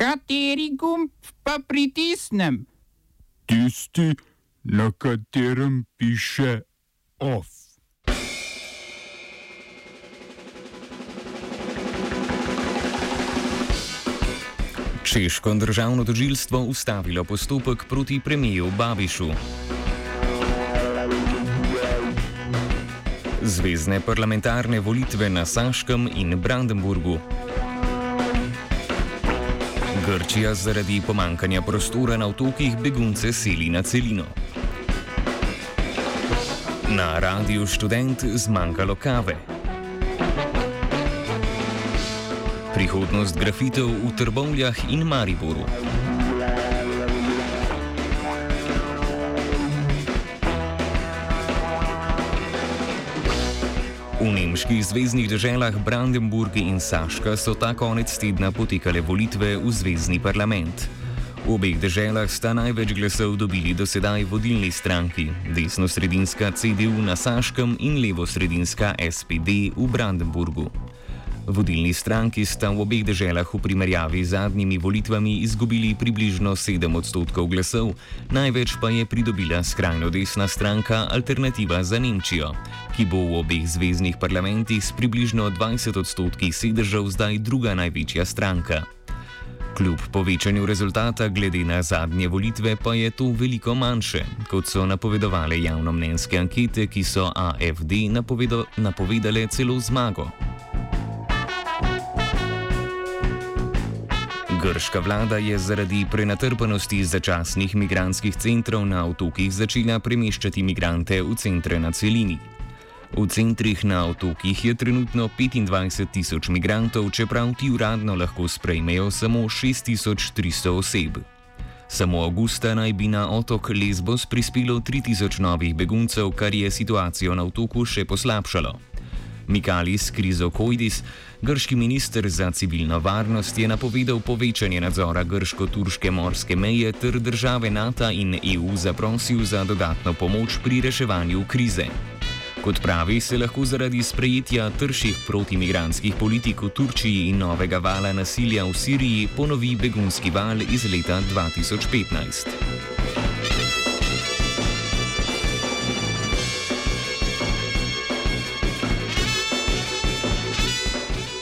Kateri gumb pa pritisnem? Tisti, na katerem piše OF. Češko državno tožilstvo ustavilo postopek proti premiju Babišu. Zvezdne parlamentarne volitve na Saškem in Brandenburgu. Grčija zaradi pomankanja prostora na otokih begunce seli na celino. Na radiju študent zmanjkalo kave. Prihodnost grafitev v Trbovljah in Mariboru. Nemških zvezdnih deželah Brandenburg in Saška so ta konec tedna potekale volitve v zvezdni parlament. V obeh deželah sta največ glasov dobili do sedaj vodilni stranki, desno-sredinska CDU na Saškem in levo-sredinska SPD v Brandenburgu. Vodilni stranki sta v obeh deželah v primerjavi z zadnjimi volitvami izgubili približno 7 odstotkov glasov, največ pa je pridobila skrajno desna stranka Alternativa za Nemčijo, ki bo v obeh zvezdnih parlamentih s približno 20 odstotki sedežev zdaj druga največja stranka. Kljub povečanju rezultata glede na zadnje volitve pa je to veliko manjše, kot so napovedovale javnomnenjske ankete, ki so AFD napovedale celo zmago. Grška vlada je zaradi prenatrpanosti začasnih migranskih centrov na otokih začela premeščati migrante v centre na celini. V centrih na otokih je trenutno 25 tisoč migrantov, čeprav ti uradno lahko sprejmejo samo 6300 oseb. Samo avgusta naj bi na otok Lesbos prispelo 3000 novih beguncev, kar je situacijo na otoku še poslabšalo. Mikalis Krizokoidis, grški minister za civilno varnost, je napovedal povečanje nadzora grško-turške morske meje ter države NATO in EU zaprosil za dodatno pomoč pri reševanju krize. Kot pravi, se lahko zaradi sprejetja trših protimigranskih politik v Turčiji in novega vala nasilja v Siriji ponovi begunski val iz leta 2015.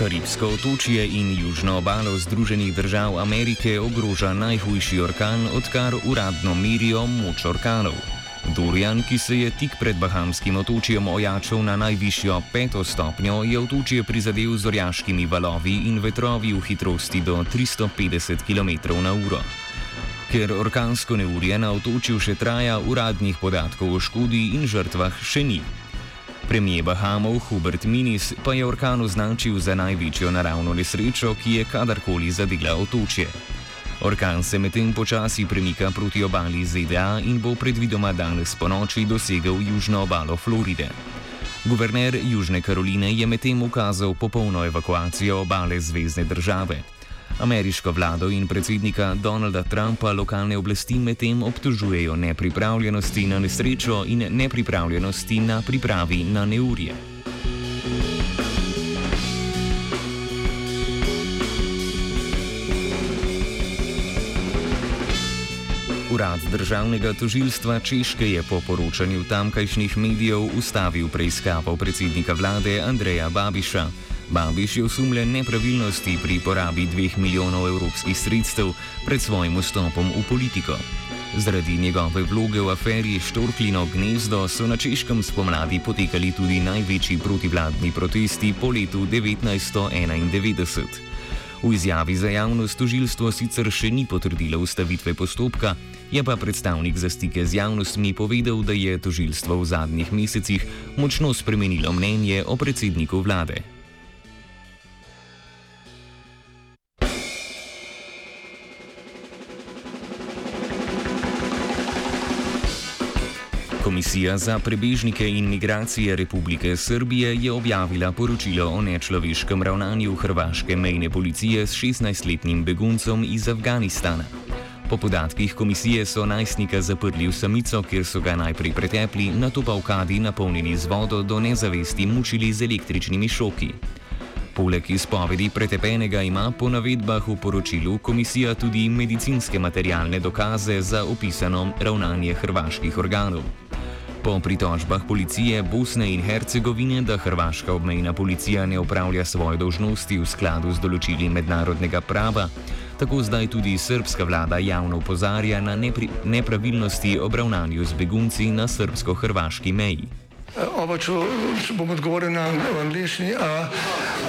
Karibsko otočje in južno obalo Združenih držav Amerike ogroža najhujši orkan, odkar uradno merijo moč orkanov. Dorian, ki se je tik pred Bahamskim otočjem ojačal na najvišjo peto stopnjo, je otočje prizadel z orjaškimi valovi in vetrovi v hitrosti do 350 km/h. Ker orkansko neurje na otočju še traja, uradnih podatkov o škodi in žrtvah še ni. Premijer Bahamov Hubert Minis pa je orkan označil za največjo naravno nesrečo, ki je kadarkoli zadela otočje. Orkan se medtem počasi premika proti obali ZDA in bo predvidoma danes po noči dosegel južno obalo Floride. Guverner Južne Karoline je medtem ukazal popolno evakuacijo obale zvezdne države. Ameriško vlado in predsednika Donalda Trumpa lokalne oblasti medtem obtožujejo nepripravljenosti na nesrečo in nepripravljenosti na pripravi na neurje. Urad državnega tožilstva Češke je po poročanju tamkajšnjih medijev ustavil preiskavo predsednika vlade Andreja Babiša. Babiš je osumljen nepravilnosti pri porabi dveh milijonov evropskih sredstev pred svojim vstopom v politiko. Zaradi njegove vloge v aferi Štorklino gnezdo so na Češkem spomladi potekali tudi največji protivladni protesti po letu 1991. V izjavi za javnost tožilstvo sicer še ni potrdilo ustavitve postopka, je pa predstavnik za stike z javnostmi povedal, da je tožilstvo v zadnjih mesecih močno spremenilo mnenje o predsedniku vlade. Komisija za prebežnike in migracije Republike Srbije je objavila poročilo o nečloveškem ravnanju hrvaške mejne policije s 16-letnim beguncem iz Afganistana. Po podatkih komisije so najstnika zaprli v samico, kjer so ga najprej pretepli, nato pa v kadi napolnjeni z vodo do nezavesti mučili z električnimi šoki. Poleg izpovedi pretepenega ima po navedbah v poročilu komisija tudi medicinske materialne dokaze za opisano ravnanje hrvaških organov. Po pritožbah policije Bosne in Hercegovine, da hrvaška obmejna policija ne upravlja svoje dožnosti v skladu z določili mednarodnega prava, tako zdaj tudi srpska vlada javno upozarja na nepravilnosti obravnanju z begunci na srpsko-hrvaški meji. Oba, če, bom odgovoril na angliški.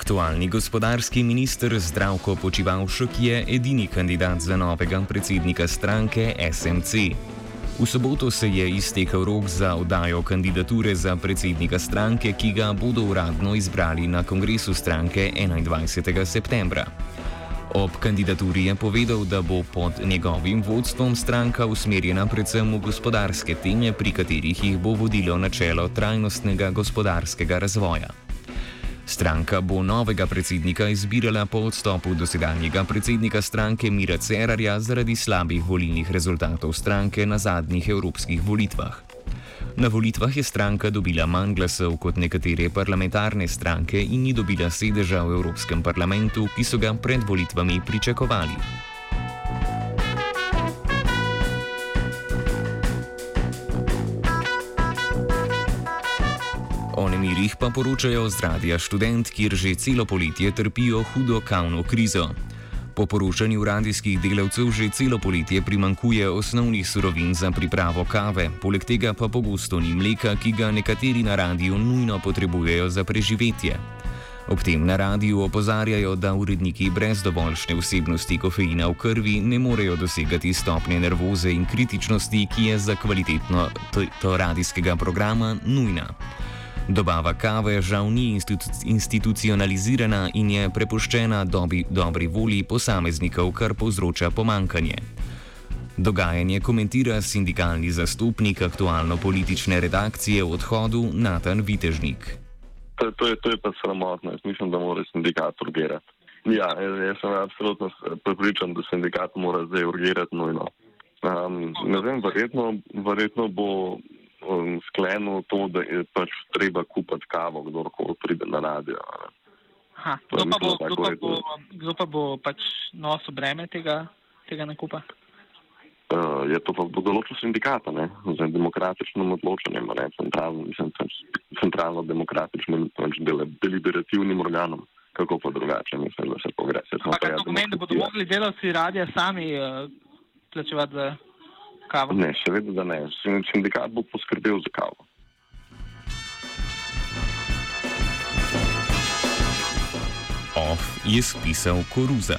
Aktualni gospodarski minister Zdravko Počivalšek je edini kandidat za novega predsednika stranke SMC. V soboto se je iztekel rok za oddajo kandidature za predsednika stranke, ki ga bodo uradno izbrali na kongresu stranke 21. septembra. Ob kandidaturi je povedal, da bo pod njegovim vodstvom stranka usmerjena predvsem v gospodarske teme, pri katerih jih bo vodilo načelo trajnostnega gospodarskega razvoja. Stranka bo novega predsednika izbirala po odstopu dosedanjega predsednika stranke Mira Cerarja zaradi slabih volilnih rezultatov stranke na zadnjih evropskih volitvah. Na volitvah je stranka dobila manj glasov kot nekatere parlamentarne stranke in ni dobila sedeža v Evropskem parlamentu, ki so ga pred volitvami pričakovali. O nemirih pa poročajo z radija študent, kjer že celo poletje trpijo hudo kavno krizo. Po poročanju radijskih delavcev že celo poletje primankuje osnovnih surovin za pripravo kave, poleg tega pa pogosto ni mleka, ki ga nekateri na radiju nujno potrebujejo za preživetje. Ob tem na radiju opozarjajo, da uredniki brez dovoljšne vsebnosti kofeina v krvi ne morejo dosegati stopnje nervoze in kritičnosti, ki je za kvalitetno to radijskega programa nujna. Dobava kave žal ni institu institucionalizirana in je prepuščena dobi, dobri volji posameznikov, kar povzroča pomankanje. Dogajanje komentira sindikalni zastopnik aktualno politične redakcije v odhodu Natan Vitežnik. To, to, je, to je pa sramotno, jaz mislim, da mora sindikat urgirati. Ja, jaz sem absolutno prepričan, da sindikat mora zdaj urgirati nujno. Um, ne vem, verjetno, verjetno bo um, sklenil to, da je pač treba kupiti kavo, kdorkoli pride na radio. Aha, kdo, pa bo, kdo, pa bo, kdo pa bo pač nosil breme tega, tega nakupa? Uh, je to pa bo določil sindikata, ne, z demokratičnim odločanjem, ne, centralno, mislim, centralno demokratičnim, pač deliberativnim organom, kako pa drugače, mislim, da se pogre. Pa kaj to pomeni, da bodo mogli delavci radija sami uh, plačevati za kavo? Ne, seveda, da ne. Sindikat bo poskrbel za kavo. Off je spisal koruza.